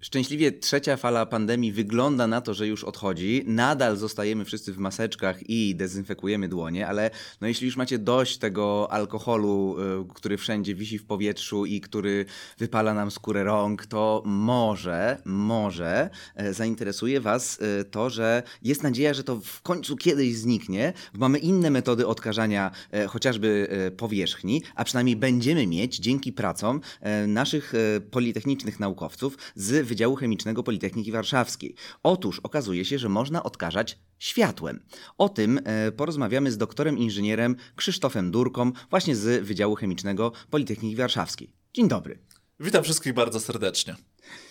Szczęśliwie trzecia fala pandemii wygląda na to, że już odchodzi. Nadal zostajemy wszyscy w maseczkach i dezynfekujemy dłonie, ale no jeśli już macie dość tego alkoholu, y, który wszędzie wisi w powietrzu i który wypala nam skórę rąk, to może, może e, zainteresuje Was e, to, że jest nadzieja, że to w końcu kiedyś zniknie. Mamy inne metody odkażania e, chociażby powierzchni, a przynajmniej będziemy mieć dzięki pracom naszych politechnicznych naukowców z Wydziału Chemicznego Politechniki Warszawskiej. Otóż okazuje się, że można odkażać światłem. O tym e, porozmawiamy z doktorem inżynierem Krzysztofem Durką, właśnie z Wydziału Chemicznego Politechniki Warszawskiej. Dzień dobry. Witam wszystkich bardzo serdecznie.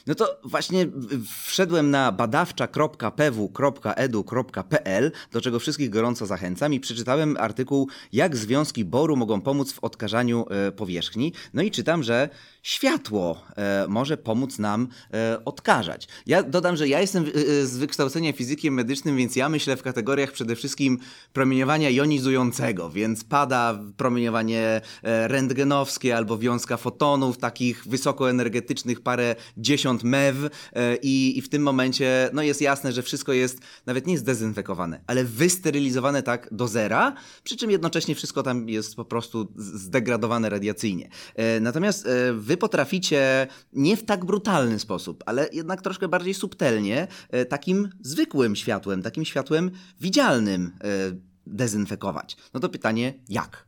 No to właśnie wszedłem na badawcza.pw.edu.pl, do czego wszystkich gorąco zachęcam i przeczytałem artykuł Jak związki boru mogą pomóc w odkażaniu e, powierzchni. No i czytam, że światło e, może pomóc nam e, odkażać. Ja dodam, że ja jestem z wykształcenia fizykiem medycznym, więc ja myślę w kategoriach przede wszystkim promieniowania jonizującego, więc pada promieniowanie rentgenowskie albo wiązka fotonów, takich wysokoenergetycznych, parę dziesiąt mew e, i, i w tym momencie no jest jasne, że wszystko jest nawet nie zdezynfekowane, ale wysterylizowane tak do zera, przy czym jednocześnie wszystko tam jest po prostu zdegradowane radiacyjnie. E, natomiast e, wy potraficie nie w tak brutalny sposób, ale jednak troszkę bardziej subtelnie, takim zwykłym światłem, takim światłem widzialnym dezynfekować. No to pytanie, jak?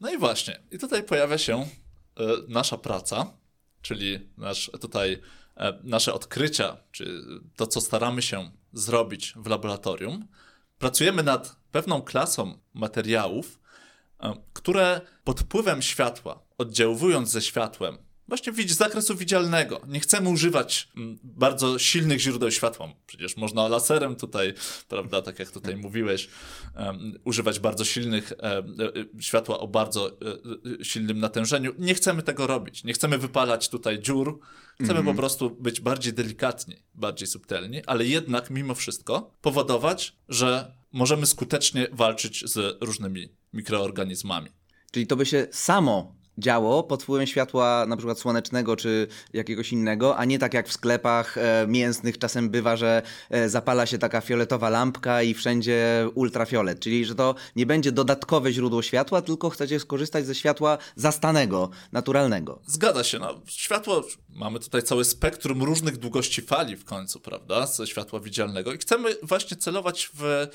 No i właśnie, i tutaj pojawia się nasza praca, czyli nasz, tutaj e, nasze odkrycia, czy to, co staramy się zrobić w laboratorium, pracujemy nad pewną klasą materiałów, e, które pod wpływem światła, oddziaływując ze światłem, właśnie z zakresu widzialnego. Nie chcemy używać mm, bardzo silnych źródeł światła. Przecież można laserem tutaj, prawda, tak jak tutaj mówiłeś, um, używać bardzo silnych um, światła o bardzo um, silnym natężeniu. Nie chcemy tego robić. Nie chcemy wypalać tutaj dziur. Chcemy mm -hmm. po prostu być bardziej delikatni, bardziej subtelni, ale jednak mimo wszystko powodować, że możemy skutecznie walczyć z różnymi mikroorganizmami. Czyli to by się samo działo pod wpływem światła na przykład słonecznego czy jakiegoś innego, a nie tak jak w sklepach e, mięsnych czasem bywa, że e, zapala się taka fioletowa lampka i wszędzie ultrafiolet, czyli że to nie będzie dodatkowe źródło światła, tylko chcecie skorzystać ze światła zastanego, naturalnego. Zgadza się. No, światło, mamy tutaj całe spektrum różnych długości fali w końcu, prawda, ze światła widzialnego i chcemy właśnie celować w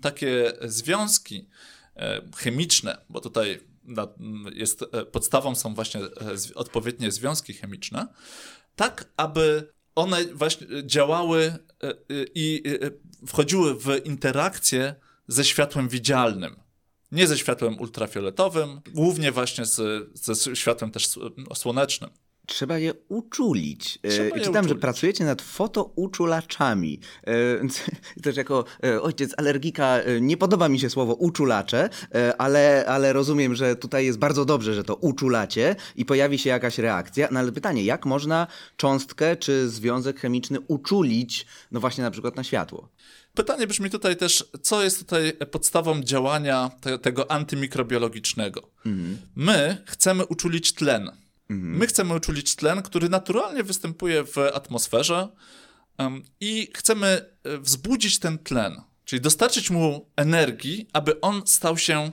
takie związki e, chemiczne, bo tutaj jest, e, podstawą są właśnie e, odpowiednie związki chemiczne, tak aby one właśnie działały e, i wchodziły w interakcję ze światłem widzialnym. Nie ze światłem ultrafioletowym, głównie właśnie z, ze światłem też słonecznym trzeba je uczulić. E, trzeba Czytam, uczulić. że pracujecie nad fotouczulaczami. E, też jako e, ojciec alergika nie podoba mi się słowo uczulacze, ale, ale rozumiem, że tutaj jest bardzo dobrze, że to uczulacie i pojawi się jakaś reakcja. No ale pytanie, jak można cząstkę czy związek chemiczny uczulić, no właśnie na przykład na światło? Pytanie brzmi tutaj też, co jest tutaj podstawą działania te, tego antymikrobiologicznego. Mhm. My chcemy uczulić tlen. Mhm. My chcemy uczulić tlen, który naturalnie występuje w atmosferze um, i chcemy e, wzbudzić ten tlen, czyli dostarczyć mu energii, aby on stał się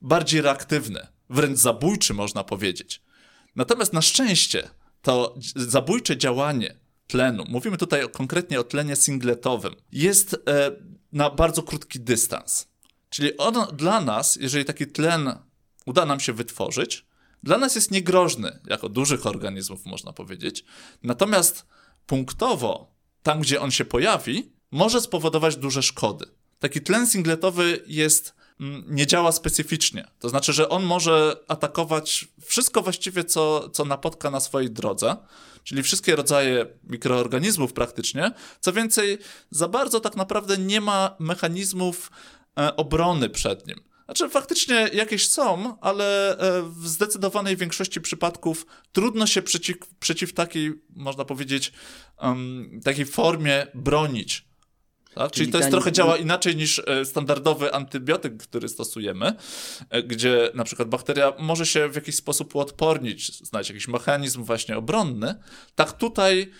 bardziej reaktywny, wręcz zabójczy, można powiedzieć. Natomiast na szczęście to zabójcze działanie tlenu, mówimy tutaj konkretnie o tlenie singletowym, jest e, na bardzo krótki dystans. Czyli on dla nas, jeżeli taki tlen uda nam się wytworzyć, dla nas jest niegroźny, jako dużych organizmów można powiedzieć. Natomiast punktowo, tam gdzie on się pojawi, może spowodować duże szkody. Taki tlen singletowy jest mm, nie działa specyficznie. To znaczy, że on może atakować wszystko właściwie, co, co napotka na swojej drodze, czyli wszystkie rodzaje mikroorganizmów praktycznie. Co więcej, za bardzo tak naprawdę nie ma mechanizmów e, obrony przed nim. Znaczy, faktycznie jakieś są, ale e, w zdecydowanej większości przypadków trudno się przeciw, przeciw takiej, można powiedzieć, um, takiej formie bronić. Tak? Czyli, Czyli to jest trochę działa inaczej niż e, standardowy antybiotyk, który stosujemy, e, gdzie na przykład bakteria może się w jakiś sposób uodpornić, znaleźć jakiś mechanizm właśnie obronny. Tak tutaj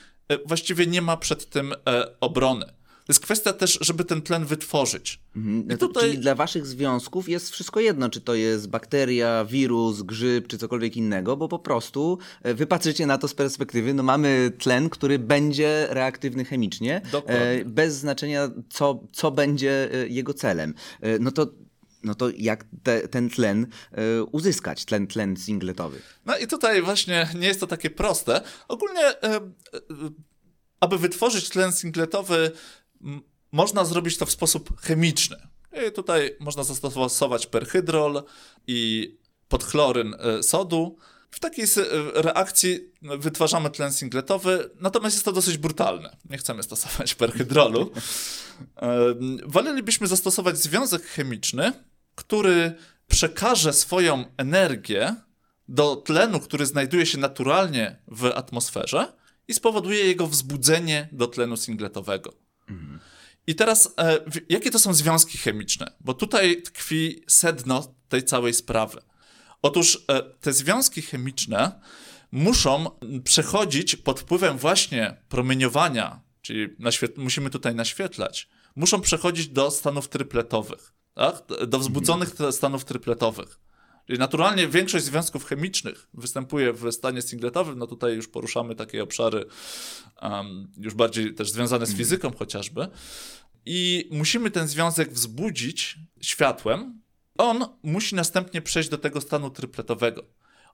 właściwie nie ma przed tym obrony. To jest kwestia też, żeby ten tlen wytworzyć. Mhm. No I to, tutaj Czyli dla waszych związków jest wszystko jedno, czy to jest bakteria, wirus, grzyb, czy cokolwiek innego, bo po prostu e, wy patrzycie na to z perspektywy, no mamy tlen, który będzie reaktywny chemicznie, Dokładnie. e, bez znaczenia co, co będzie e, jego celem. No to, no to jak te, ten tlen e, uzyskać, tlen, tlen singletowy? No i tutaj właśnie nie jest to takie proste. Ogólnie, e, e, aby wytworzyć tlen singletowy, można zrobić to w sposób chemiczny. I tutaj można zastosować perhydrol i podchloryn e, sodu. W takiej e, reakcji wytwarzamy tlen singletowy, natomiast jest to dosyć brutalne. Nie chcemy stosować perhydrolu. E, Wolelibyśmy zastosować związek chemiczny, który przekaże swoją energię do tlenu, który znajduje się naturalnie w atmosferze i spowoduje jego wzbudzenie do tlenu singletowego. I teraz, e, jakie to są związki chemiczne? Bo tutaj tkwi sedno tej całej sprawy. Otóż e, te związki chemiczne muszą przechodzić pod wpływem właśnie promieniowania, czyli musimy tutaj naświetlać, muszą przechodzić do stanów trypletowych, tak? do wzbudzonych te- stanów trypletowych. Czyli naturalnie większość związków chemicznych występuje w stanie singletowym, no tutaj już poruszamy takie obszary um, już bardziej też związane z fizyką chociażby. I musimy ten związek wzbudzić światłem. On musi następnie przejść do tego stanu trypletowego.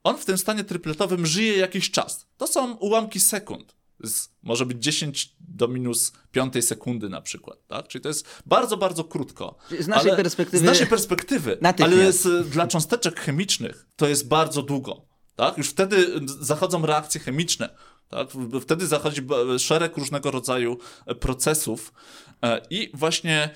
On w tym stanie trypletowym żyje jakiś czas. To są ułamki sekund. Z, może być 10 do minus 5 sekundy na przykład, tak? Czyli to jest bardzo, bardzo krótko. Z naszej Ale perspektywy- Z naszej perspektywy. Ale z, dla cząsteczek chemicznych to jest bardzo długo. Tak? Już wtedy zachodzą reakcje chemiczne. Tak? Wtedy zachodzi szereg różnego rodzaju procesów. E, I właśnie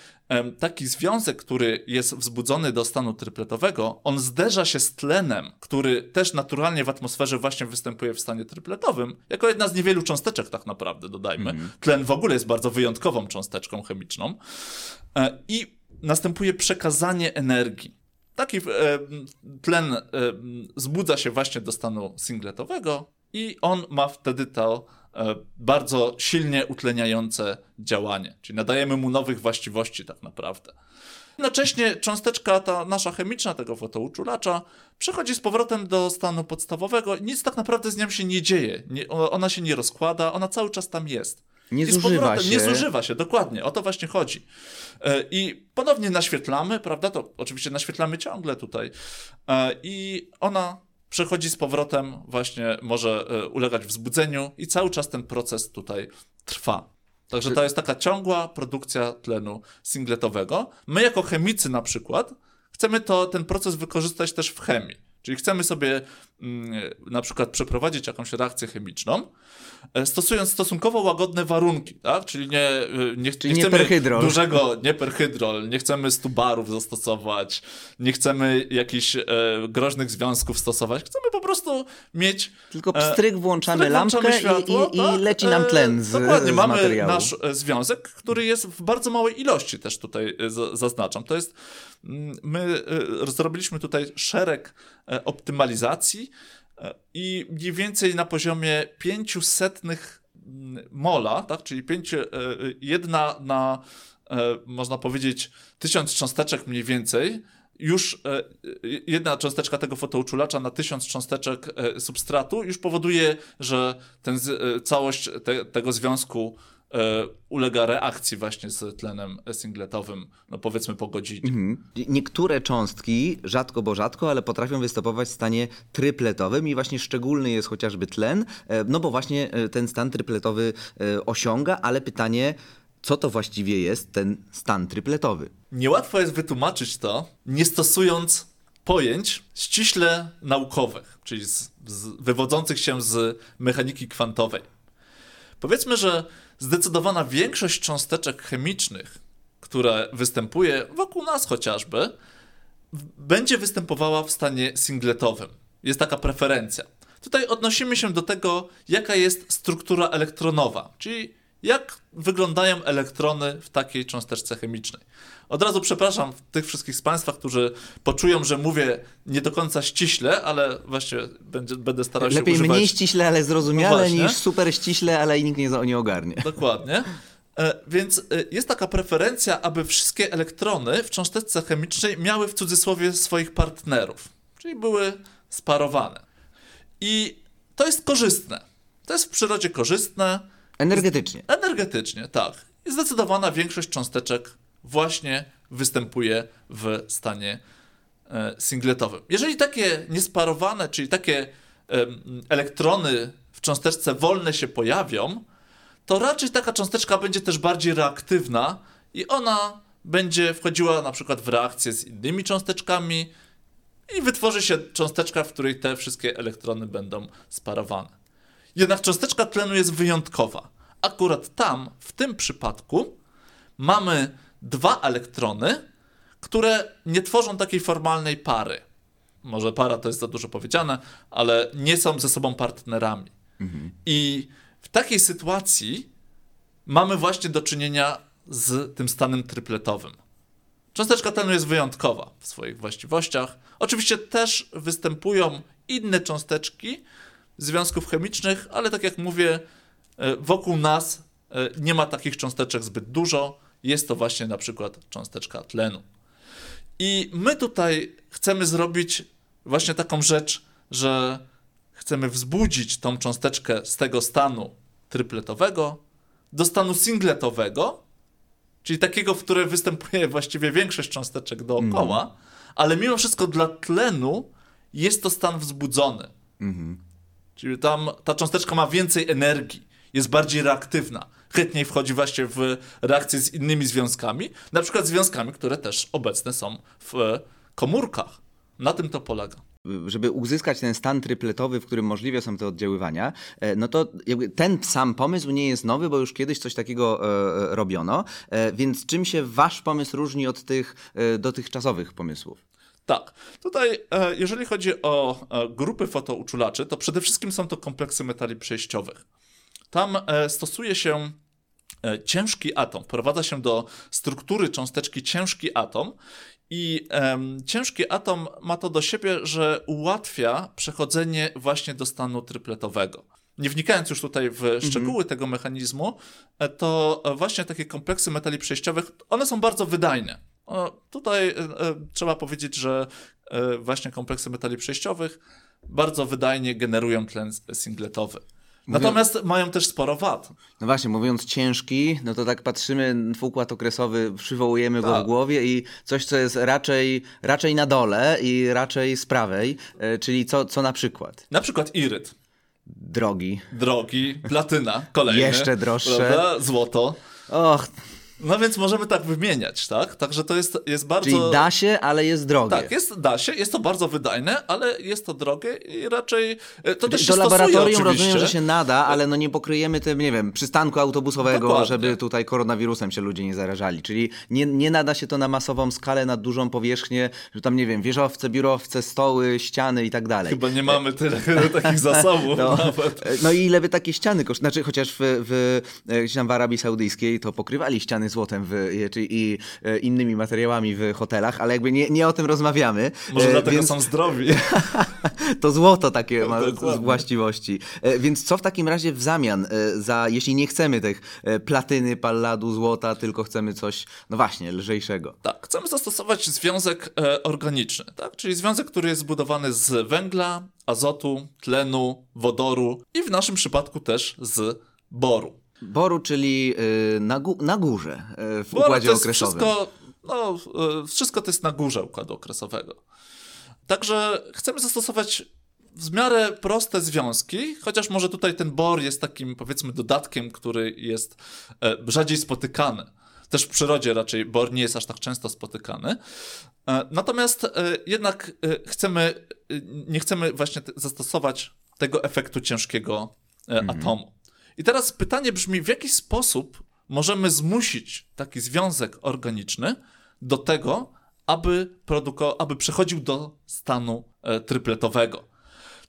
taki związek, który jest wzbudzony do stanu trypletowego, on zderza się z tlenem, który też naturalnie w atmosferze właśnie występuje w stanie trypletowym, jako jedna z niewielu cząsteczek tak naprawdę, dodajmy. Tlen w ogóle jest bardzo wyjątkową cząsteczką chemiczną. E, I następuje przekazanie energii. Taki e, tlen e, zbudza się właśnie do stanu singletowego i on ma wtedy to e, bardzo silnie utleniające działanie. Czyli nadajemy mu nowych właściwości tak naprawdę. Jednocześnie cząsteczka ta nasza chemiczna tego fotouczulacza przechodzi z powrotem do stanu podstawowego i nic tak naprawdę z nią się nie dzieje. Nie, ona się nie rozkłada, ona cały czas tam jest. Nie zużywa się. Nie zużywa się, dokładnie. O to właśnie chodzi. E, I ponownie naświetlamy, prawda? To oczywiście naświetlamy ciągle tutaj. E, I ona przechodzi z powrotem, właśnie może e, ulegać wzbudzeniu i cały czas ten proces tutaj trwa. Także to jest taka ciągła produkcja tlenu singletowego. My jako chemicy na przykład chcemy to, ten proces wykorzystać też w chemii. Czyli chcemy sobie mm, na przykład przeprowadzić jakąś reakcję chemiczną, e, stosując stosunkowo łagodne warunki, tak? Czyli nie, e, nie, Czyli nie chcemy perhydrol. dużego, nie perhydrol, nie chcemy stubarów zastosować, nie chcemy jakichś e, groźnych związków stosować. Chcemy po prostu mieć Tylko E, pstryk, włączamy lampkę włączamy i, światło, i, i tak? leci nam tlen z, Dokładnie, z mamy materiału. nasz związek, który jest w bardzo małej ilości też tutaj za- zaznaczam. To jest, mm, my zrobiliśmy tutaj szereg optymalizacji e, i mniej więcej na poziomie 500 mm, mola, tak, czyli 5, jedna na, e, można powiedzieć, tysiąc cząsteczek mniej więcej, już e, e, jedna cząsteczka tego fotouczulacza na tysiąc cząsteczek e, substratu już powoduje, że ten, e, całość te, tego związku e, ulega reakcji właśnie z tlenem singletowym, no powiedzmy po godzinie. Mhm. Niektóre cząstki, rzadko bo rzadko, ale potrafią występować w stanie trypletowym i właśnie szczególny jest chociażby tlen, e, no bo właśnie e, ten stan trypletowy e, osiąga, ale pytanie, co to właściwie jest ten stan trypletowy? Niełatwo jest wytłumaczyć to, nie stosując pojęć ściśle naukowych, czyli z, z, wywodzących się z mechaniki kwantowej. Powiedzmy, że zdecydowana większość cząsteczek chemicznych, które występuje wokół nas chociażby, będzie występowała w stanie singletowym. Jest taka preferencja. Tutaj odnosimy się do tego, jaka jest struktura elektronowa, czyli jak wyglądają elektrony w takiej cząsteczce chemicznej. Od razu przepraszam tych wszystkich z Państwa, którzy poczują, że mówię nie do końca ściśle, ale właśnie będzie, będę starał się Lepiej używać... mniej ściśle, ale zrozumiale, No niż super ściśle, ale nikt nie, nie ogarnie. Dokładnie. E, Więc e, jest taka preferencja, aby wszystkie elektrony w cząsteczce chemicznej miały w cudzysłowie swoich partnerów, czyli były sparowane. I to jest korzystne. To jest w przyrodzie korzystne, Energetycznie. energetycznie, tak. I zdecydowana większość cząsteczek właśnie występuje w stanie e, singletowym. Jeżeli takie niesparowane, czyli takie elektrony w cząsteczce wolne się pojawią, to raczej taka cząsteczka będzie też bardziej reaktywna i ona będzie wchodziła na przykład w reakcję z innymi cząsteczkami i wytworzy się cząsteczka, w której te wszystkie elektrony będą sparowane. Jednak cząsteczka tlenu jest wyjątkowa. Akurat tam, w tym przypadku, mamy dwa elektrony, które nie tworzą takiej formalnej pary. Może para to jest za dużo powiedziane, ale nie są ze sobą partnerami. I w takiej sytuacji mamy właśnie do czynienia z tym stanem trypletowym. Cząsteczka tlenu jest wyjątkowa w swoich właściwościach. Oczywiście też występują inne cząsteczki związków chemicznych, ale tak jak mówię, e, wokół nas e, nie ma takich cząsteczek zbyt dużo. Jest to właśnie na przykład cząsteczka tlenu. I my tutaj chcemy zrobić właśnie taką rzecz, że chcemy wzbudzić tą cząsteczkę z tego stanu trypletowego do stanu singletowego, czyli takiego, w którym występuje właściwie większość cząsteczek dookoła, ale mimo wszystko dla tlenu jest to stan wzbudzony. Czyli tam ta cząsteczka ma więcej energii, jest bardziej reaktywna, chętniej wchodzi właśnie w reakcję z innymi związkami, na przykład związkami, które też obecne są w komórkach. Na tym to polega. żeby uzyskać ten stan trypletowy, w którym możliwe są te oddziaływania, e, no to ten sam pomysł nie jest nowy, bo już kiedyś coś takiego e, e, robiono. Więc czym się wasz pomysł różni od tych dotychczasowych pomysłów? Tak. Tutaj, e, jeżeli chodzi o e, grupy fotouczulaczy, to przede wszystkim są to kompleksy metali przejściowych. Tam e, stosuje się ciężki atom, wprowadza się do struktury cząsteczki ciężki atom i em, ciężki atom ma to do siebie, że ułatwia przechodzenie właśnie do stanu trypletowego. Nie wnikając już tutaj w szczegóły tego mechanizmu, to właśnie takie kompleksy metali przejściowych, one są bardzo wydajne. O, tutaj e, e, trzeba powiedzieć, że e, właśnie kompleksy metali przejściowych bardzo wydajnie generują tlen singletowy. Natomiast mają też sporo wad. No właśnie, mówiąc ciężki, no to tak patrzymy w układ okresowy, przywołujemy go Tak. w głowie i coś, co jest raczej, raczej na dole i raczej z prawej, czyli co, co na przykład? Na przykład iryt, Drogi. drogi, platyna, kolejny. Jeszcze droższe. Prawda? Złoto. Och, No więc możemy tak wymieniać, tak? Także to jest, jest bardzo... czyli da się, ale jest drogie. Tak, jest, da się, jest to bardzo wydajne, ale jest to drogie i raczej e, to też się Do stosuje laboratorium oczywiście. rozumiem, że się nada, ale no nie pokryjemy tym, nie wiem, przystanku autobusowego, Dokładnie. żeby tutaj koronawirusem się ludzie nie zarażali. Czyli nie, nie nada się to na masową skalę, na dużą powierzchnię, że tam, nie wiem, wieżowce, biurowce, stoły, ściany i tak dalej. Chyba nie mamy tyle takich zasobów No, nawet. no i ile by takie ściany kosztowały? Znaczy, chociaż w, w, e, gdzieś tam w Arabii Saudyjskiej to pokrywali ściany złotem w, czy, i e, innymi materiałami w hotelach, ale jakby nie, nie o tym rozmawiamy. Może E, dlatego więc są zdrowi. To złoto takie ma Dokładnie. właściwości. E, Więc co w takim razie w zamian za, jeśli nie chcemy tych platyny, palladu, złota, tylko chcemy coś, no właśnie, lżejszego. Tak, chcemy zastosować związek e, organiczny, tak? czyli związek, który jest zbudowany z węgla, azotu, tlenu, wodoru i w naszym przypadku też z boru. Boru, czyli e, na, gó- na górze e, w Bor układzie okresowym. Wszystko, no, e, wszystko to jest na górze układu okresowego. Także chcemy zastosować w miarę proste związki, chociaż może tutaj ten bor jest takim, powiedzmy, dodatkiem, który jest e, rzadziej spotykany. Też w przyrodzie raczej bor nie jest aż tak często spotykany. E, Natomiast e, jednak chcemy, nie chcemy właśnie zastosować tego efektu ciężkiego e, atomu. I teraz pytanie brzmi, w jaki sposób możemy zmusić taki związek organiczny do tego, aby, produko- aby przechodził do stanu e, trypletowego.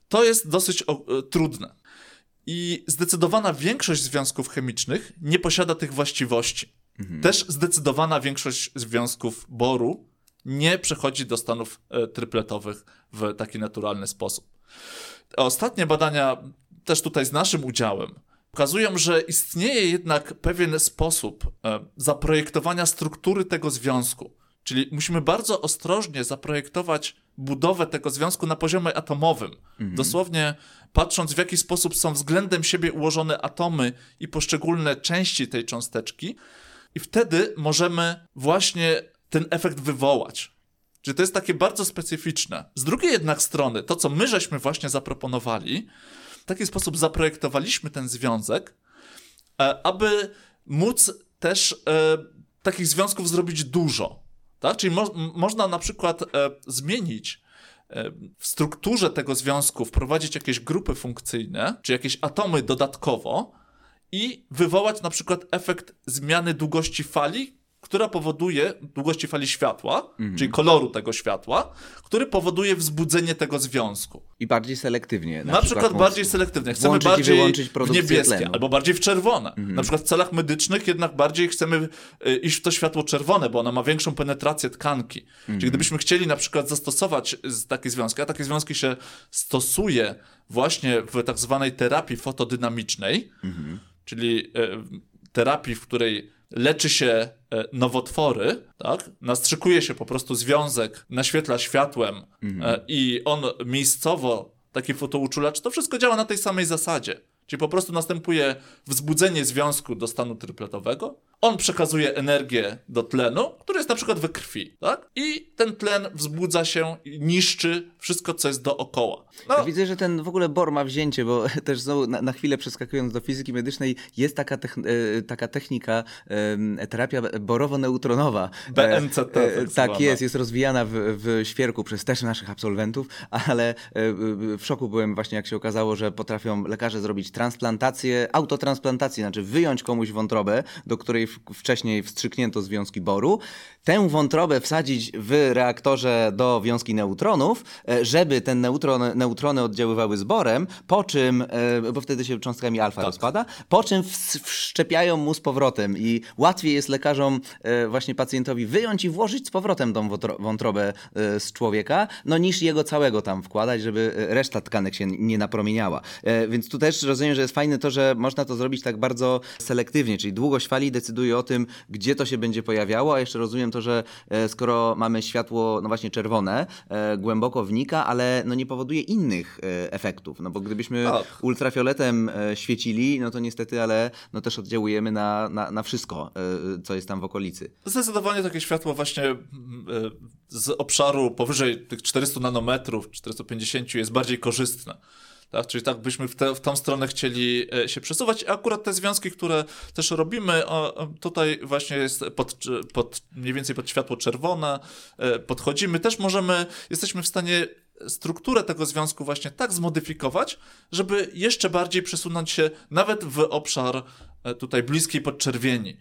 To jest dosyć o, e, trudne. I zdecydowana większość związków chemicznych nie posiada tych właściwości. Też zdecydowana większość związków boru nie przechodzi do stanów e, trypletowych w taki naturalny sposób. Ostatnie badania, też tutaj z naszym udziałem, pokazują, że istnieje jednak pewien sposób e, zaprojektowania struktury tego związku. Czyli musimy bardzo ostrożnie zaprojektować budowę tego związku na poziomie atomowym. Dosłownie patrząc, w jaki sposób są względem siebie ułożone atomy i poszczególne części tej cząsteczki, i wtedy możemy właśnie ten efekt wywołać. Czyli to jest takie bardzo specyficzne. Z drugiej jednak strony, to co my żeśmy właśnie zaproponowali, taki sposób zaprojektowaliśmy ten związek, e, aby móc też e, takich związków zrobić dużo. Tak? Czyli mo można na przykład e, zmienić w strukturze tego związku, wprowadzić jakieś grupy funkcyjne, czy jakieś atomy dodatkowo i wywołać na przykład efekt zmiany długości fali, która powoduje długości fali światła, czyli koloru tego światła, który powoduje wzbudzenie tego związku. I bardziej selektywnie. Na, przykład, móc bardziej selektywnie. Chcemy bardziej w niebieskie, tlenu. albo bardziej w czerwone. Na przykład w celach medycznych jednak bardziej chcemy y, iść w to światło czerwone, bo ono ma większą penetrację tkanki. Czyli gdybyśmy chcieli na przykład zastosować z- takie związki, a takie związki się stosuje właśnie w tak zwanej terapii fotodynamicznej, czyli y, terapii, w której leczy się nowotwory, tak? Nastrzykuje się po prostu związek, naświetla światłem e, i on miejscowo, taki fotouczulacz, to wszystko działa na tej samej zasadzie. Czyli po prostu następuje wzbudzenie związku do stanu trypletowego, on przekazuje energię do tlenu, który jest na przykład we krwi, tak? I ten tlen wzbudza się niszczy wszystko, co jest dookoła. No, widzę, że ten w ogóle Bor ma wzięcie, bo też znowu na, na chwilę przeskakując do fizyki medycznej, jest taka, techn- e, taka technika, terapia borowo-neutronowa. E, BNCT e, tak tak jest, jest rozwijana w, w świerku przez też naszych absolwentów, ale w szoku byłem właśnie, jak się okazało, że potrafią lekarze zrobić transplantację, autotransplantację, znaczy wyjąć komuś wątrobę, do której w, wcześniej wstrzyknięto związki boru, tę wątrobę wsadzić w reaktorze do wiązki neutronów, e, żeby ten neutron, neutrony oddziaływały z borem, po czym, e, bo wtedy się cząstkami alfa rozpada, po czym ws- wszczepiają mu z powrotem i łatwiej jest lekarzom e, właśnie pacjentowi wyjąć i włożyć z powrotem tą wątrobę z człowieka, no niż jego całego tam wkładać, żeby reszta tkanek się nie napromieniała. Więc tu też rozumiem, że jest fajne to, że można to zrobić tak bardzo selektywnie, czyli długość fali decyduje o tym, gdzie to się będzie pojawiało, a jeszcze rozumiem to, że e, skoro mamy światło, no właśnie czerwone, e, głęboko wnika, ale no nie powoduje innych e, efektów, no bo gdybyśmy Tak. ultrafioletem świecili, no to niestety, ale no też oddziałujemy na, na, na wszystko, co jest tam w okolicy. Zdecydowanie takie światło właśnie z obszaru powyżej tych 400 nanometrów, 450 jest bardziej korzystne. Tak? Czyli tak byśmy w, te, w tą stronę chcieli e, się przesuwać. A akurat te związki, które też robimy, tutaj właśnie jest pod, pod, mniej więcej pod światło czerwone, e, podchodzimy. Też możemy, jesteśmy w stanie strukturę tego związku właśnie tak zmodyfikować, żeby jeszcze bardziej przesunąć się nawet w obszar tutaj bliskiej podczerwieni.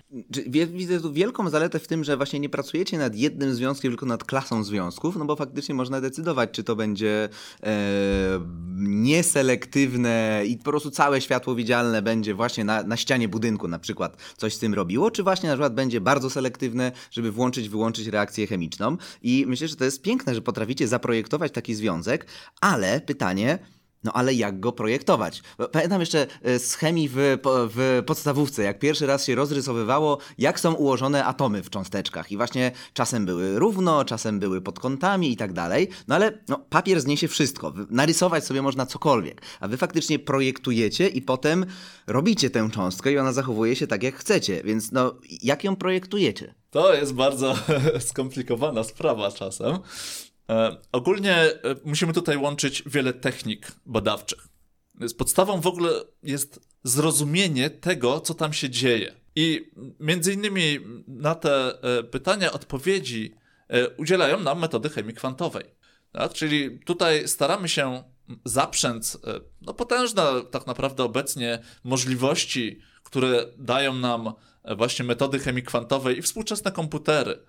Widzę tu wielką zaletę w tym, że właśnie nie pracujecie nad jednym związkiem, tylko nad klasą związków, no bo faktycznie można decydować, czy to będzie e, nieselektywne i po prostu całe światło widzialne będzie właśnie na, na ścianie budynku na przykład coś z tym robiło, czy właśnie na przykład będzie bardzo selektywne, żeby włączyć, wyłączyć reakcję chemiczną. I myślę, że to jest piękne, że potraficie zaprojektować taki związek, ale pytanie, no ale jak go projektować? Pamiętam jeszcze e, z chemii w, w podstawówce, jak pierwszy raz się rozrysowywało, jak są ułożone atomy w cząsteczkach. I właśnie czasem były równo, czasem były pod kątami i tak dalej. No ale no, papier zniesie wszystko. Narysować sobie można cokolwiek. A wy faktycznie projektujecie i potem robicie tę cząstkę i ona zachowuje się tak, jak chcecie. Więc no, jak ją projektujecie? To jest bardzo skomplikowana sprawa czasem. E, ogólnie e, musimy tutaj łączyć wiele technik badawczych. Z podstawą w ogóle jest zrozumienie tego, co tam się dzieje. I między innymi na te e, pytania odpowiedzi udzielają nam metody chemii kwantowej. Tak? Czyli tutaj staramy się zaprzęc no, potężne tak naprawdę obecnie możliwości, które dają nam właśnie metody chemii kwantowej i współczesne komputery,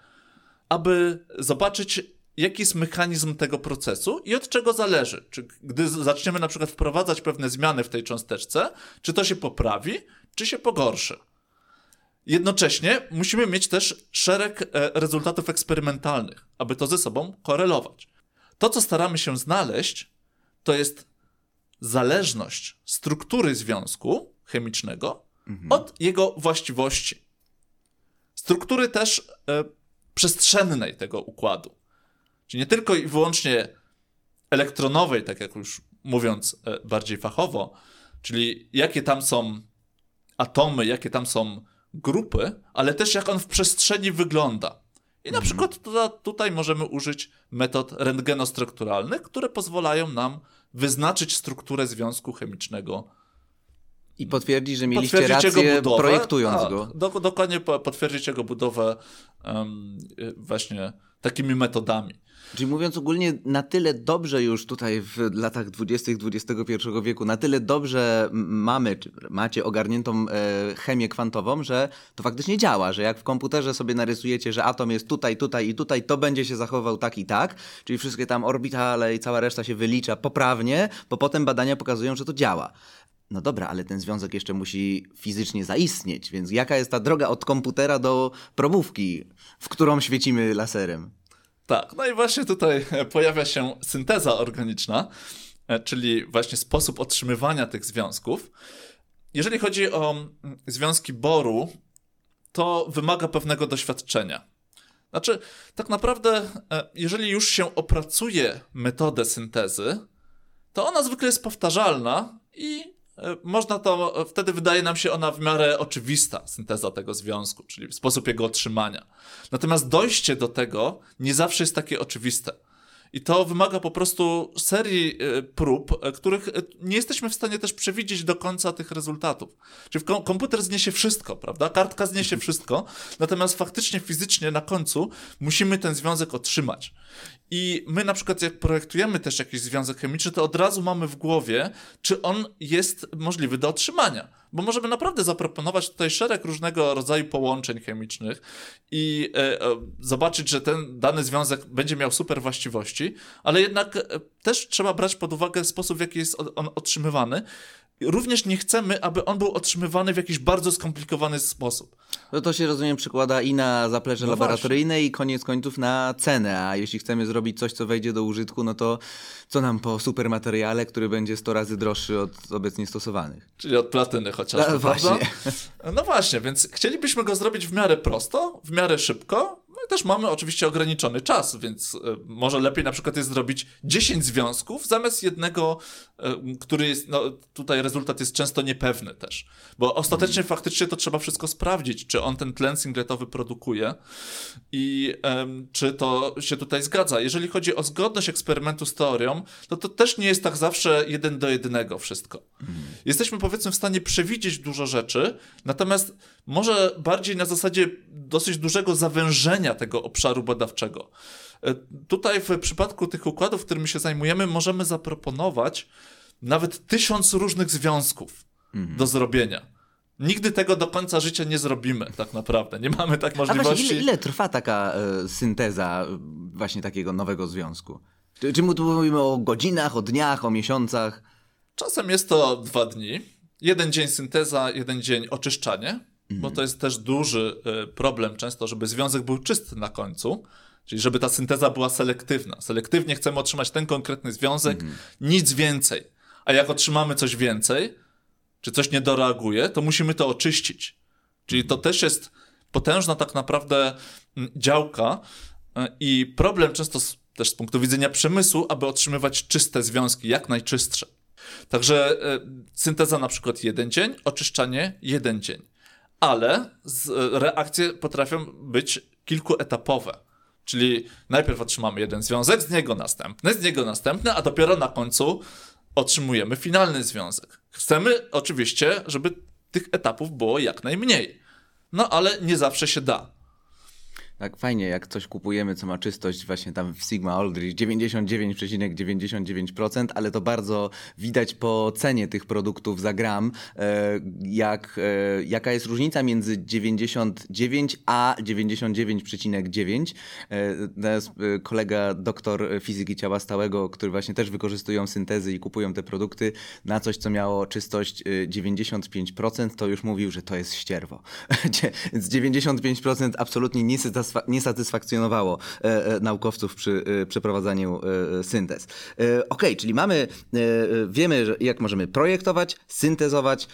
aby zobaczyć, jaki jest mechanizm tego procesu i od czego zależy. Czy gdy zaczniemy na przykład wprowadzać pewne zmiany w tej cząsteczce, czy to się poprawi, czy się pogorszy. Jednocześnie musimy mieć też szereg e, rezultatów eksperymentalnych, aby to ze sobą korelować. To, co staramy się znaleźć, to jest zależność struktury związku chemicznego mhm. od jego właściwości. Struktury też e, przestrzennej tego układu. Czyli nie tylko i wyłącznie elektronowej, tak jak już mówiąc e, bardziej fachowo, czyli jakie tam są atomy, jakie tam są grupy, ale też jak on w przestrzeni wygląda. I na mhm. przykład tutaj możemy użyć metod rentgenostrukturalnych, które pozwalają nam wyznaczyć strukturę związku chemicznego. I potwierdzić, że mieliście potwierdzić rację budowę, projektując tak, go. Do, dokładnie potwierdzić jego budowę um, właśnie takimi metodami. Czyli mówiąc ogólnie, na tyle dobrze już tutaj w latach 20. XXI wieku, na tyle dobrze mamy, czy macie ogarniętą e, chemię kwantową, że to faktycznie działa, że jak w komputerze sobie narysujecie, że atom jest tutaj, tutaj i tutaj, to będzie się zachował tak i tak, czyli wszystkie tam orbitale i cała reszta się wylicza poprawnie, bo potem badania pokazują, że to działa. No dobra, ale ten związek jeszcze musi fizycznie zaistnieć, więc jaka jest ta droga od komputera do probówki, w którą świecimy laserem? Tak, no i właśnie tutaj pojawia się synteza organiczna, e, czyli właśnie sposób otrzymywania tych związków. Jeżeli chodzi o mm, związki boru, to wymaga pewnego doświadczenia. Znaczy, tak naprawdę, e, jeżeli już się opracuje metodę syntezy, to ona zwykle jest powtarzalna i można to, e, wtedy wydaje nam się ona w miarę oczywista, synteza tego związku, czyli sposób jego otrzymania. Natomiast dojście do tego nie zawsze jest takie oczywiste. I to wymaga po prostu serii e, prób, e, których e, nie jesteśmy w stanie też przewidzieć do końca tych rezultatów. Czyli komputer zniesie wszystko, prawda? Kartka zniesie wszystko, natomiast faktycznie, fizycznie na końcu musimy ten związek otrzymać. I my na przykład jak projektujemy też jakiś związek chemiczny, to od razu mamy w głowie, czy on jest możliwy do otrzymania. Bo możemy naprawdę zaproponować tutaj szereg różnego rodzaju połączeń chemicznych i e, e, zobaczyć, że ten dany związek będzie miał super właściwości, ale jednak e, też trzeba brać pod uwagę sposób, w jaki jest on otrzymywany. Również nie chcemy, aby on był otrzymywany w jakiś bardzo skomplikowany sposób. No to się rozumiem przykłada i na zaplecze no laboratoryjne właśnie. i koniec końców na cenę, a jeśli chcemy zrobić coś, co wejdzie do użytku, no to co nam po supermateriale, który będzie 100 razy droższy od obecnie stosowanych? Czyli od platyny chociażby, no, właśnie. No właśnie, więc chcielibyśmy go zrobić w miarę prosto, w miarę szybko, no też mamy oczywiście ograniczony czas, więc y, może lepiej na przykład jest zrobić 10 związków zamiast jednego, y, który jest, no tutaj rezultat jest często niepewny też, bo ostatecznie hmm. faktycznie to trzeba wszystko sprawdzić, czy on ten tlen singletowy produkuje i y, czy to się tutaj zgadza. Jeżeli chodzi o zgodność eksperymentu z teorią, to to też nie jest tak zawsze jeden do jednego wszystko. Hmm. Jesteśmy powiedzmy w stanie przewidzieć dużo rzeczy, natomiast może bardziej na zasadzie dosyć dużego zawężenia tego obszaru badawczego. E, tutaj w przypadku tych układów, którymi się zajmujemy, możemy zaproponować nawet tysiąc różnych związków mhm. do zrobienia. Nigdy tego do końca życia nie zrobimy, tak naprawdę. Nie mamy tak możliwości. A właśnie, ile, ile trwa taka e, synteza właśnie takiego nowego związku? Czy, czy tu mówimy o godzinach, o dniach, o miesiącach? Czasem jest to dwa dni. Jeden dzień synteza, jeden dzień oczyszczanie mhm. bo to jest też duży e, problem często, żeby związek był czysty na końcu. Czyli żeby ta synteza była selektywna. Selektywnie chcemy otrzymać ten konkretny związek, mhm. nic więcej. A jak otrzymamy coś więcej, czy coś nie doreaguje, to musimy to oczyścić. Czyli to też jest potężna tak naprawdę działka e, i problem często też z punktu widzenia przemysłu, aby otrzymywać czyste związki, jak najczystsze. Także e, synteza na przykład jeden dzień, oczyszczanie jeden dzień ale reakcje potrafią być kilkuetapowe. Czyli najpierw otrzymamy jeden związek, z niego następny, z niego następny, a dopiero na końcu otrzymujemy finalny związek. Chcemy oczywiście, żeby tych etapów było jak najmniej. No ale nie zawsze się da. Tak, fajnie, jak coś kupujemy, co ma czystość właśnie tam w Sigma Aldrich 99,99%, ale to bardzo widać po cenie tych produktów za gram, e, jak, e, jaka jest różnica między 99 a 99,9. Teraz e, kolega doktor fizyki ciała stałego, który właśnie też wykorzystują syntezy i kupują te produkty na coś, co miało czystość 95%, to już mówił, że to jest ścierwo. Więc 95% absolutnie nie nie satysfakcjonowało e, e, naukowców przy e, przeprowadzaniu syntez. Ok, czyli mamy, wiemy, jak możemy projektować, syntezować,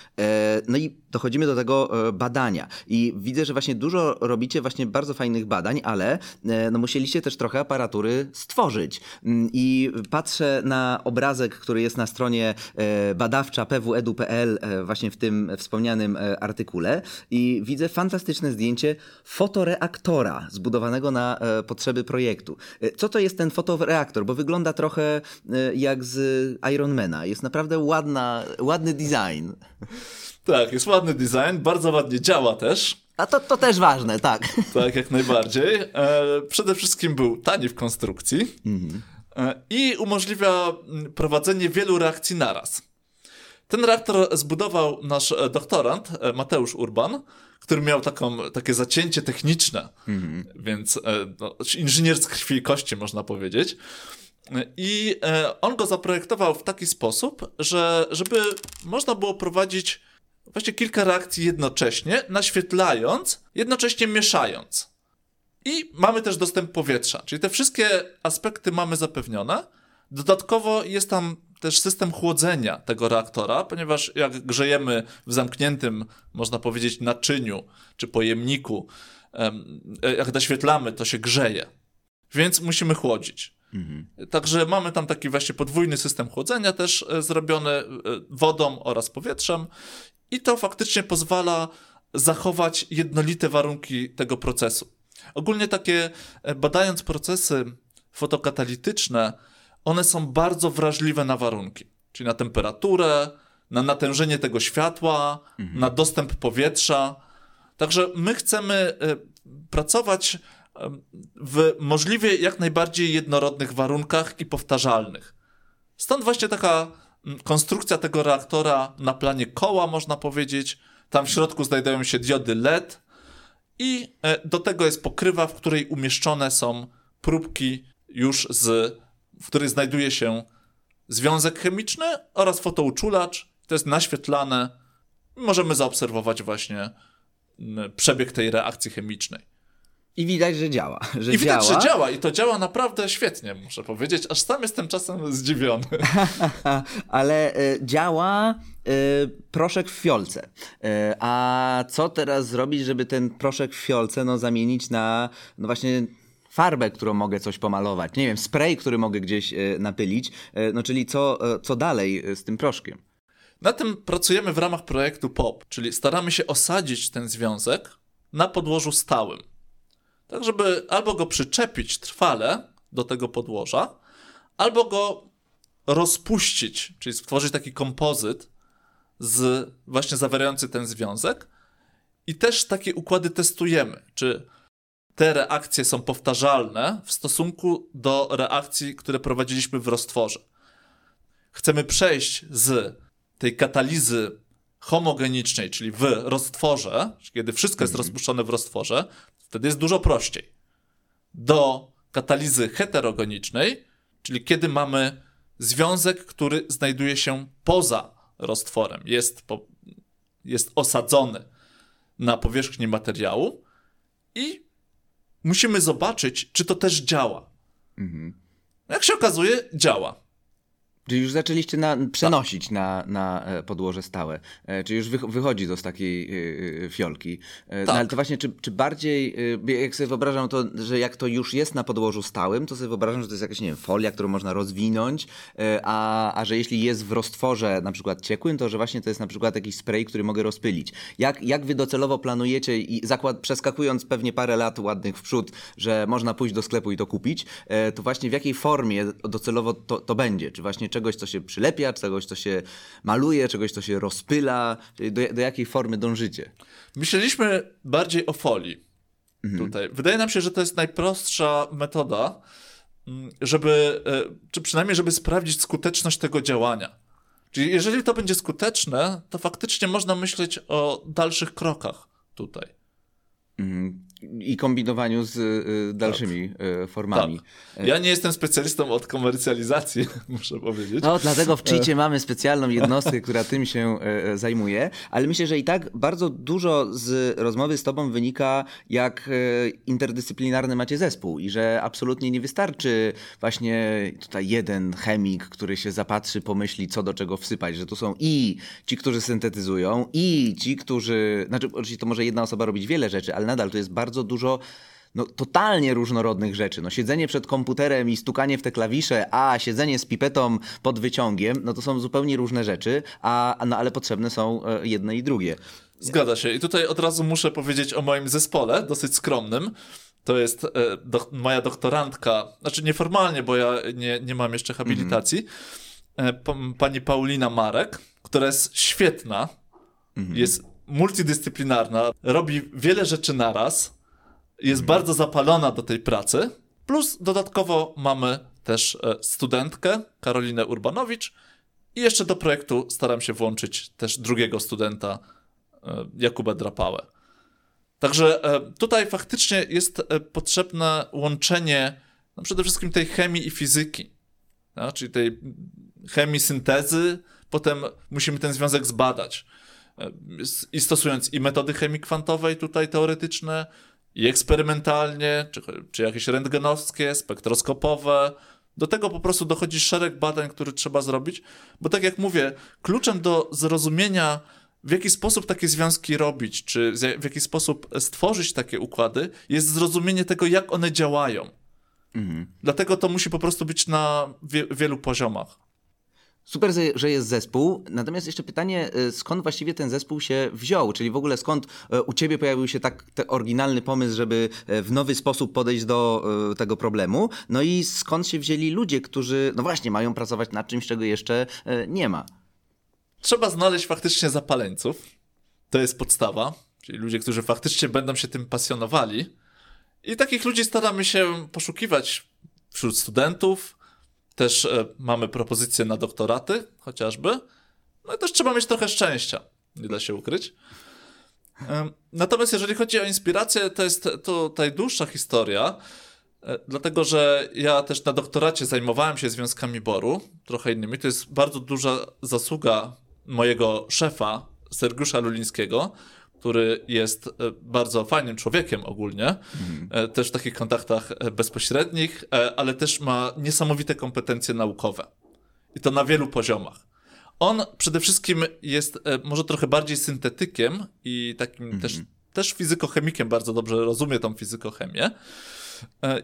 no i dochodzimy do tego badania. I widzę, że właśnie dużo robicie właśnie bardzo fajnych badań, ale no musieliście też trochę aparatury stworzyć. Mm, I patrzę na obrazek, który jest na stronie badawcza pwedu.pl, właśnie w tym wspomnianym artykule i widzę fantastyczne zdjęcie fotoreaktora zbudowanego na e, potrzeby projektu. E, co to jest ten fotoreaktor? Bo wygląda trochę e, jak z Ironmana. Jest naprawdę ładna, ładny design. Tak, jest ładny design, bardzo ładnie działa też. A to, to też ważne, tak. Tak, jak najbardziej. przede wszystkim był tani w konstrukcji mhm. i umożliwia mm, prowadzenie wielu reakcji naraz. Ten reaktor zbudował nasz doktorant, Mateusz Urban, który miał taką, takie zacięcie techniczne, mhm. więc e, no, inżynier z krwi i kości, można powiedzieć. I e, on go zaprojektował w taki sposób, że żeby można było prowadzić właśnie kilka reakcji jednocześnie, naświetlając, jednocześnie mieszając. I mamy też dostęp powietrza, czyli te wszystkie aspekty mamy zapewnione. Dodatkowo jest tam też system chłodzenia tego reaktora, ponieważ jak grzejemy w zamkniętym, można powiedzieć, naczyniu czy pojemniku, e, jak naświetlamy, to się grzeje. Więc musimy chłodzić. Mhm. Także mamy tam taki właśnie podwójny system chłodzenia też e, zrobiony e, wodą oraz powietrzem i to faktycznie pozwala zachować jednolite warunki tego procesu. Ogólnie takie, badając procesy fotokatalityczne, one są bardzo wrażliwe na warunki, czyli na temperaturę, na natężenie tego światła, mhm. na dostęp powietrza. Także my chcemy e, pracować e, w możliwie jak najbardziej jednorodnych warunkach i powtarzalnych. Stąd właśnie taka konstrukcja tego reaktora na planie koła, można powiedzieć. Tam w środku znajdują się diody LED i e, do tego jest pokrywa, w której umieszczone są próbki już z w której znajduje się związek chemiczny oraz fotouczulacz. To jest naświetlane. Możemy zaobserwować właśnie mm, przebieg tej reakcji chemicznej. I widać, że działa. Że I widać, działa. że działa. I to działa naprawdę świetnie, muszę powiedzieć. Aż sam jestem czasem zdziwiony. Ale y, działa y, proszek w fiolce. Y, a co teraz zrobić, żeby ten proszek w fiolce no, zamienić na no właśnie farbę, którą mogę coś pomalować, nie wiem, spray, który mogę gdzieś e, napylić, e, no czyli co, e, co dalej z tym proszkiem. Na tym pracujemy w ramach projektu POP, czyli staramy się osadzić ten związek na podłożu stałym. Tak, żeby albo go przyczepić trwale do tego podłoża, albo go rozpuścić, czyli stworzyć taki kompozyt z właśnie zawierający ten związek. I też takie układy testujemy, czy te reakcje są powtarzalne w stosunku do reakcji, które prowadziliśmy w roztworze. Chcemy przejść z tej katalizy homogenicznej, czyli w roztworze, kiedy wszystko jest mhm. rozpuszczone w roztworze, wtedy jest dużo prościej, do katalizy heterogenicznej, czyli kiedy mamy związek, który znajduje się poza roztworem, jest, po, jest osadzony na powierzchni materiału i musimy zobaczyć, czy to też działa. Mhm. Jak się okazuje, działa. Czyli już zaczęliście na, przenosić tak. na, na e, podłoże stałe. E, czyli już wychodzi to z takiej e, fiolki. Tak. No, ale to właśnie, czy, czy bardziej, jak sobie wyobrażam to, że jak to już jest na podłożu stałym, to sobie wyobrażam, że to jest jakaś, nie wiem, folia, którą można rozwinąć, a, a że jeśli jest w roztworze na przykład ciekłym, to że właśnie to jest na przykład jakiś spray, który mogę rozpylić. Jak, jak wy docelowo planujecie i zakład, przeskakując pewnie parę lat ładnych w przód, że można pójść do sklepu i to kupić, to właśnie w jakiej formie docelowo to, to będzie? Czy właśnie czegoś, co się przylepia, czegoś, co się maluje, czegoś, co się rozpyla? Do, do jakiej formy dążycie? Myśleliśmy bardziej o folii. mhm. tutaj. Wydaje nam się, że to jest najprostsza metoda, mm, żeby, e, czy przynajmniej, żeby sprawdzić skuteczność tego działania. Czyli jeżeli to będzie skuteczne, to faktycznie można myśleć o dalszych krokach tutaj. Mhm i kombinowaniu z y, dalszymi tak. Y, formami. Tak. Ja nie jestem specjalistą od komercjalizacji, muszę powiedzieć. No, dlatego w Cheatie mamy specjalną jednostkę, która tym się y, zajmuje, ale myślę, że i tak bardzo dużo z rozmowy z tobą wynika, jak interdyscyplinarny macie zespół i że absolutnie nie wystarczy właśnie tutaj jeden chemik, który się zapatrzy, pomyśli, co do czego wsypać, że tu są i ci, którzy syntetyzują, i ci, którzy, znaczy oczywiście to może jedna osoba robić wiele rzeczy, ale nadal to jest bardzo bardzo dużo no, totalnie różnorodnych rzeczy. No, siedzenie przed komputerem i stukanie w te klawisze, a siedzenie z pipetą pod wyciągiem, no to są zupełnie różne rzeczy, a, no, ale potrzebne są e, jedne i drugie. Zgadza się. I tutaj od razu muszę powiedzieć o moim zespole, dosyć skromnym. To jest e, do, moja doktorantka, znaczy nieformalnie, bo ja nie, nie mam jeszcze habilitacji, mm -hmm. pani Paulina Marek, która jest świetna, mm -hmm. jest multidyscyplinarna, robi wiele rzeczy naraz jest bardzo zapalona do tej pracy. Plus dodatkowo mamy też e, studentkę Karolinę Urbanowicz i jeszcze do projektu staram się włączyć też drugiego studenta e, Jakuba Drapałę. Także e, tutaj faktycznie jest potrzebne łączenie no przede wszystkim tej chemii i fizyki, no, czyli tej chemii syntezy, potem musimy ten związek zbadać. I stosując i metody chemii kwantowej tutaj teoretyczne, i eksperymentalnie, czy, czy jakieś rentgenowskie, spektroskopowe. Do tego po prostu dochodzi szereg badań, które trzeba zrobić, bo tak jak mówię, kluczem do zrozumienia, w jaki sposób takie związki robić, czy w jaki sposób stworzyć takie układy, jest zrozumienie tego, jak one działają. Mhm. Dlatego to musi po prostu być na wie wielu poziomach. Super, że jest zespół. Natomiast jeszcze pytanie, y, skąd właściwie ten zespół się wziął? Czyli w ogóle skąd y, u ciebie pojawił się tak oryginalny pomysł, żeby y, w nowy sposób podejść do tego problemu? No i skąd się wzięli ludzie, którzy, no właśnie, mają pracować nad czymś, czego jeszcze nie ma? Trzeba znaleźć faktycznie zapaleńców. To jest podstawa. Czyli ludzie, którzy faktycznie będą się tym pasjonowali. I takich ludzi staramy się poszukiwać wśród studentów, też e, mamy propozycje na doktoraty, chociażby. No i też trzeba mieć trochę szczęścia, nie da się ukryć. Natomiast jeżeli chodzi o inspirację, to jest tutaj dłuższa historia, e, dlatego że ja też na doktoracie zajmowałem się związkami boru, trochę innymi. To jest bardzo duża zasługa mojego szefa, Sergiusza Lulińskiego, który jest e, bardzo fajnym człowiekiem ogólnie, mhm. też w takich kontaktach e, bezpośrednich, ale też ma niesamowite kompetencje naukowe. I to na wielu poziomach. On przede wszystkim jest może trochę bardziej syntetykiem i takim mhm. też, też fizykochemikiem, bardzo dobrze rozumie tą fizykochemię.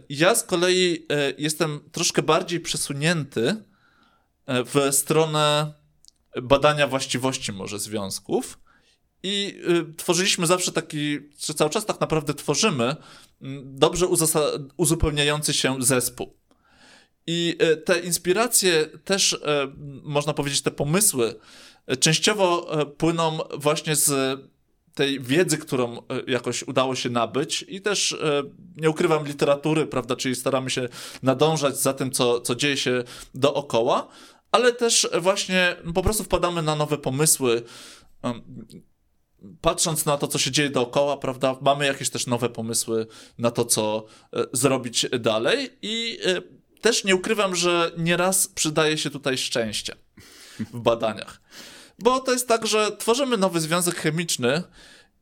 Ja z kolei jestem troszkę bardziej przesunięty w stronę badania właściwości może związków i y, tworzyliśmy zawsze taki, czy cały czas tak naprawdę tworzymy, mm, dobrze uzupełniający się zespół. I y, te inspiracje też, y, można powiedzieć, te pomysły częściowo płyną właśnie z tej wiedzy, którą jakoś udało się nabyć i też nie ukrywam literatury, prawda, czyli staramy się nadążać za tym, co, co dzieje się dookoła, ale też właśnie po prostu wpadamy na nowe pomysły, patrząc na to, co się dzieje dookoła, prawda, mamy jakieś też nowe pomysły na to, co e, zrobić dalej i e, też nie ukrywam, że nieraz przydaje się tutaj szczęście w badaniach. Bo to jest tak, że tworzymy nowy związek chemiczny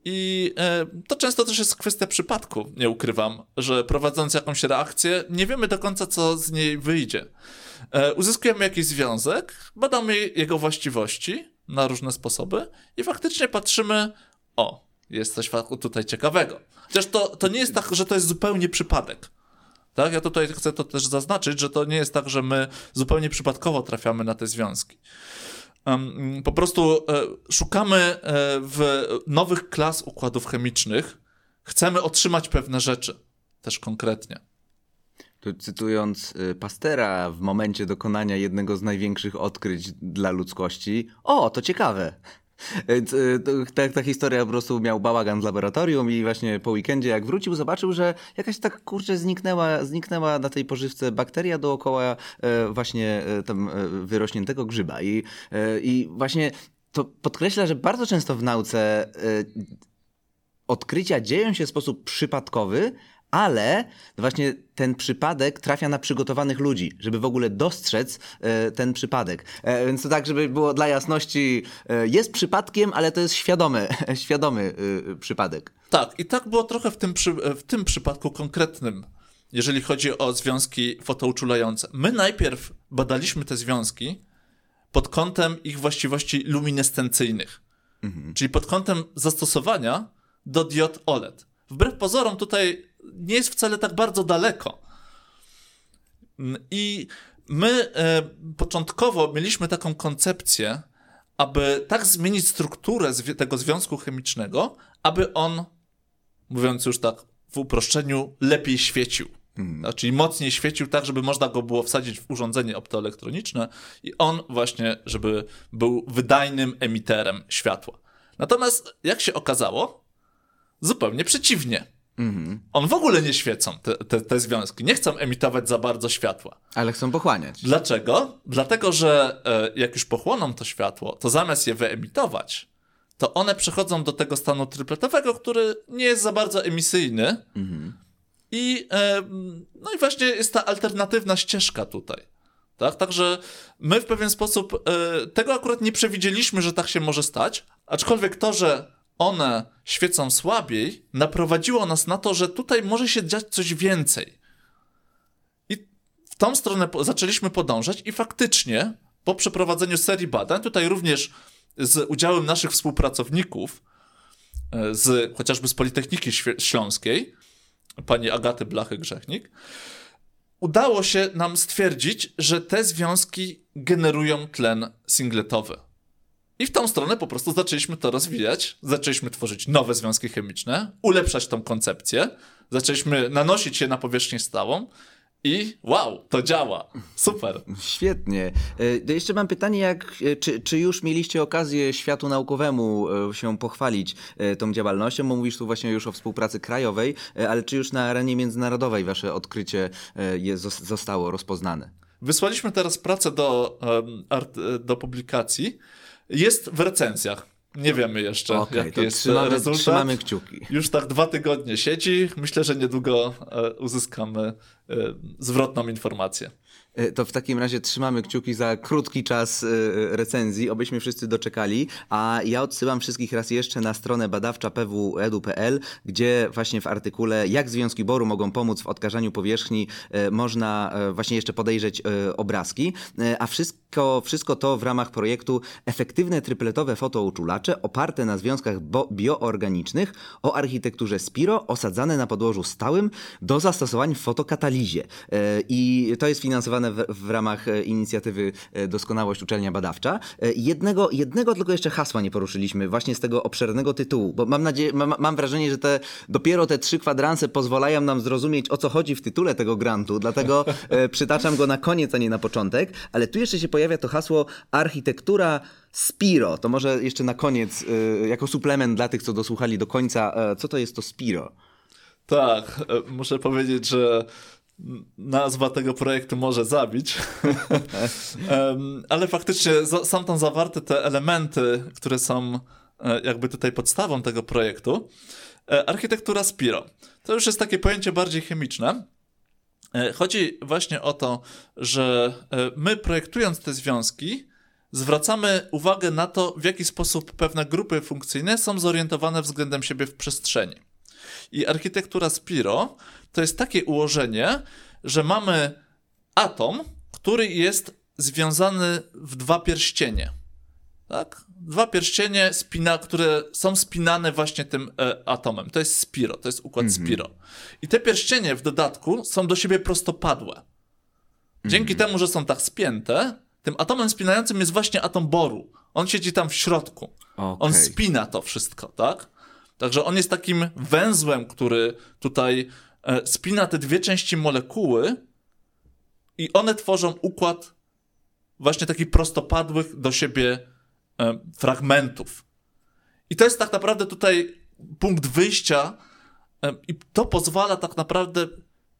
i e, to często też jest kwestia przypadku, nie ukrywam, że prowadząc jakąś reakcję, nie wiemy do końca, co z niej wyjdzie. Uzyskujemy jakiś związek, badamy jego właściwości, na różne sposoby i faktycznie patrzymy, o, jest coś tutaj ciekawego. Chociaż to, to nie jest tak, że to jest zupełnie przypadek. Tak? Ja tutaj chcę to też zaznaczyć, że to nie jest tak, że my zupełnie przypadkowo trafiamy na te związki. Po prostu e, szukamy e, w nowych klas układów chemicznych, chcemy otrzymać pewne rzeczy, też konkretnie. Tu cytując y, Pastera w momencie dokonania jednego z największych odkryć dla ludzkości, o, to ciekawe. Y, ta, ta historia po prostu miał bałagan w laboratorium i właśnie po weekendzie jak wrócił zobaczył, że jakaś tak kurczę zniknęła, zniknęła na tej pożywce bakteria dookoła e, właśnie e, tam e, wyrośniętego grzyba i, i właśnie to podkreśla, że bardzo często w nauce odkrycia dzieją się w sposób przypadkowy, ale właśnie ten przypadek trafia na przygotowanych ludzi, żeby w ogóle dostrzec e, ten przypadek. E, więc to tak, żeby było dla jasności, e, jest przypadkiem, ale to jest świadomy, świadomy e, przypadek. Tak, i tak było trochę w tym, przy, w tym przypadku konkretnym, jeżeli chodzi o związki fotouczulające. My najpierw badaliśmy te związki pod kątem ich właściwości luminescencyjnych, czyli pod kątem zastosowania do diod OLED. Wbrew pozorom tutaj nie jest wcale tak bardzo daleko. Mm, I my e, początkowo mieliśmy taką koncepcję, aby tak zmienić strukturę tego związku chemicznego, aby on, mówiąc już tak w uproszczeniu, lepiej świecił. A, Czyli mocniej świecił tak, żeby można go było wsadzić w urządzenie optoelektroniczne i on właśnie, żeby był wydajnym emiterem światła. Natomiast, jak się okazało, zupełnie przeciwnie. On w ogóle nie świecą, te, te, te związki. Nie chcą emitować za bardzo światła. Ale chcą pochłaniać. Dlaczego? Dlatego, że e, jak już pochłoną to światło, to zamiast je wyemitować, to one przechodzą do tego stanu tripletowego, który nie jest za bardzo emisyjny. I, e, no i właśnie jest ta alternatywna ścieżka tutaj. Tak? Także my w pewien sposób e, tego akurat nie przewidzieliśmy, że tak się może stać, aczkolwiek to, że one świecą słabiej, naprowadziło nas na to, że tutaj może się dziać coś więcej. I w tą stronę zaczęliśmy podążać i faktycznie po przeprowadzeniu serii badań, tutaj również z udziałem naszych współpracowników, e, z, chociażby z Politechniki Śląskiej, pani Agaty Blachy-Grzechnik, udało się nam stwierdzić, że te związki generują tlen singletowy. I w tą stronę po prostu zaczęliśmy to rozwijać, zaczęliśmy tworzyć nowe związki chemiczne, ulepszać tą koncepcję, zaczęliśmy nanosić je na powierzchnię stałą i wow, to działa. Super. Świetnie. E, Jeszcze mam pytanie, jak, e, czy, czy już mieliście okazję światu naukowemu e, się pochwalić tą działalnością? Bo mówisz tu właśnie już o współpracy krajowej, ale czy już na arenie międzynarodowej wasze odkrycie zostało rozpoznane? Wysłaliśmy teraz pracę do, do publikacji. Jest w recenzjach. Nie wiemy jeszcze, Okej, jaki jest trzymamy, rezultat. trzymamy kciuki. Już tak dwa tygodnie siedzi. Myślę, że niedługo e, uzyskamy e, zwrotną informację. E, To w takim razie trzymamy kciuki za krótki czas e, recenzji, obyśmy wszyscy doczekali, a ja odsyłam wszystkich raz jeszcze na stronę badawcza pwedu.pl, gdzie właśnie w artykule jak związki boru mogą pomóc w odkażaniu powierzchni e, można e, właśnie jeszcze podejrzeć e, obrazki, E, a wszystko, wszystko to w ramach projektu Efektywne trypletowe fotouczulacze oparte na związkach bioorganicznych o architekturze Spiro osadzane na podłożu stałym do zastosowań w fotokatalizie. E, I to jest finansowane w, w ramach e, inicjatywy e, Doskonałość Uczelnia Badawcza. E, Jednego, jednego tylko jeszcze hasła nie poruszyliśmy właśnie z tego obszernego tytułu, bo mam nadzieję, mam, mam wrażenie, że te, dopiero te trzy kwadranse pozwalają nam zrozumieć o co chodzi w tytule tego grantu, dlatego przytaczam go na koniec, a nie na początek, ale tu jeszcze się pojawia to hasło architektura Spiro. To może jeszcze na koniec, jako suplement dla tych, co dosłuchali do końca, co to jest to Spiro? Tak, muszę powiedzieć, że nazwa tego projektu może zabić. Em, Ale faktycznie są tam zawarte te elementy, które są e, jakby tutaj podstawą tego projektu. E, Architektura Spiro. To już jest takie pojęcie bardziej chemiczne. E, Chodzi właśnie o to, że my projektując te związki, zwracamy uwagę na to, w jaki sposób pewne grupy funkcyjne są zorientowane względem siebie w przestrzeni. I architektura Spiro to jest takie ułożenie, że mamy atom, który jest związany w dwa pierścienie. Tak? Dwa pierścienie, spina, które są spinane właśnie tym e, atomem. To jest Spiro, to jest układ Spiro. I te pierścienie w dodatku są do siebie prostopadłe. Dzięki temu, że są tak spięte, tym atomem spinającym jest właśnie atom boru. On siedzi tam w środku. On Okej. spina to wszystko, tak? Także on jest takim węzłem, który tutaj spina te dwie części molekuły i one tworzą układ właśnie takich prostopadłych do siebie e, fragmentów. I to jest tak naprawdę tutaj punkt wyjścia e, i to pozwala tak naprawdę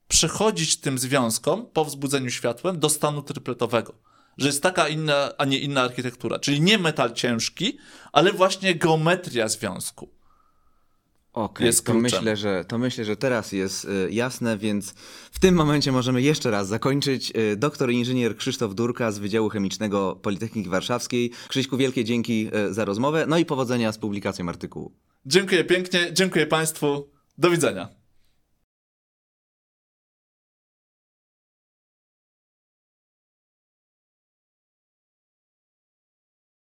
przechodzić tym związkom po wzbudzeniu światłem do stanu tripletowego. Że jest taka inna, a nie inna architektura. Czyli nie metal ciężki, ale właśnie geometria związku. Okej, jest to kluczem. myślę, że to myślę, że teraz jest y, jasne, więc w tym momencie możemy jeszcze raz zakończyć. Y, doktor inżynier Krzysztof Durka z Wydziału Chemicznego Politechniki Warszawskiej. Krzyśku, wielkie dzięki y, za rozmowę, no i powodzenia z publikacją artykułu. Dziękuję pięknie, dziękuję Państwu. Do widzenia.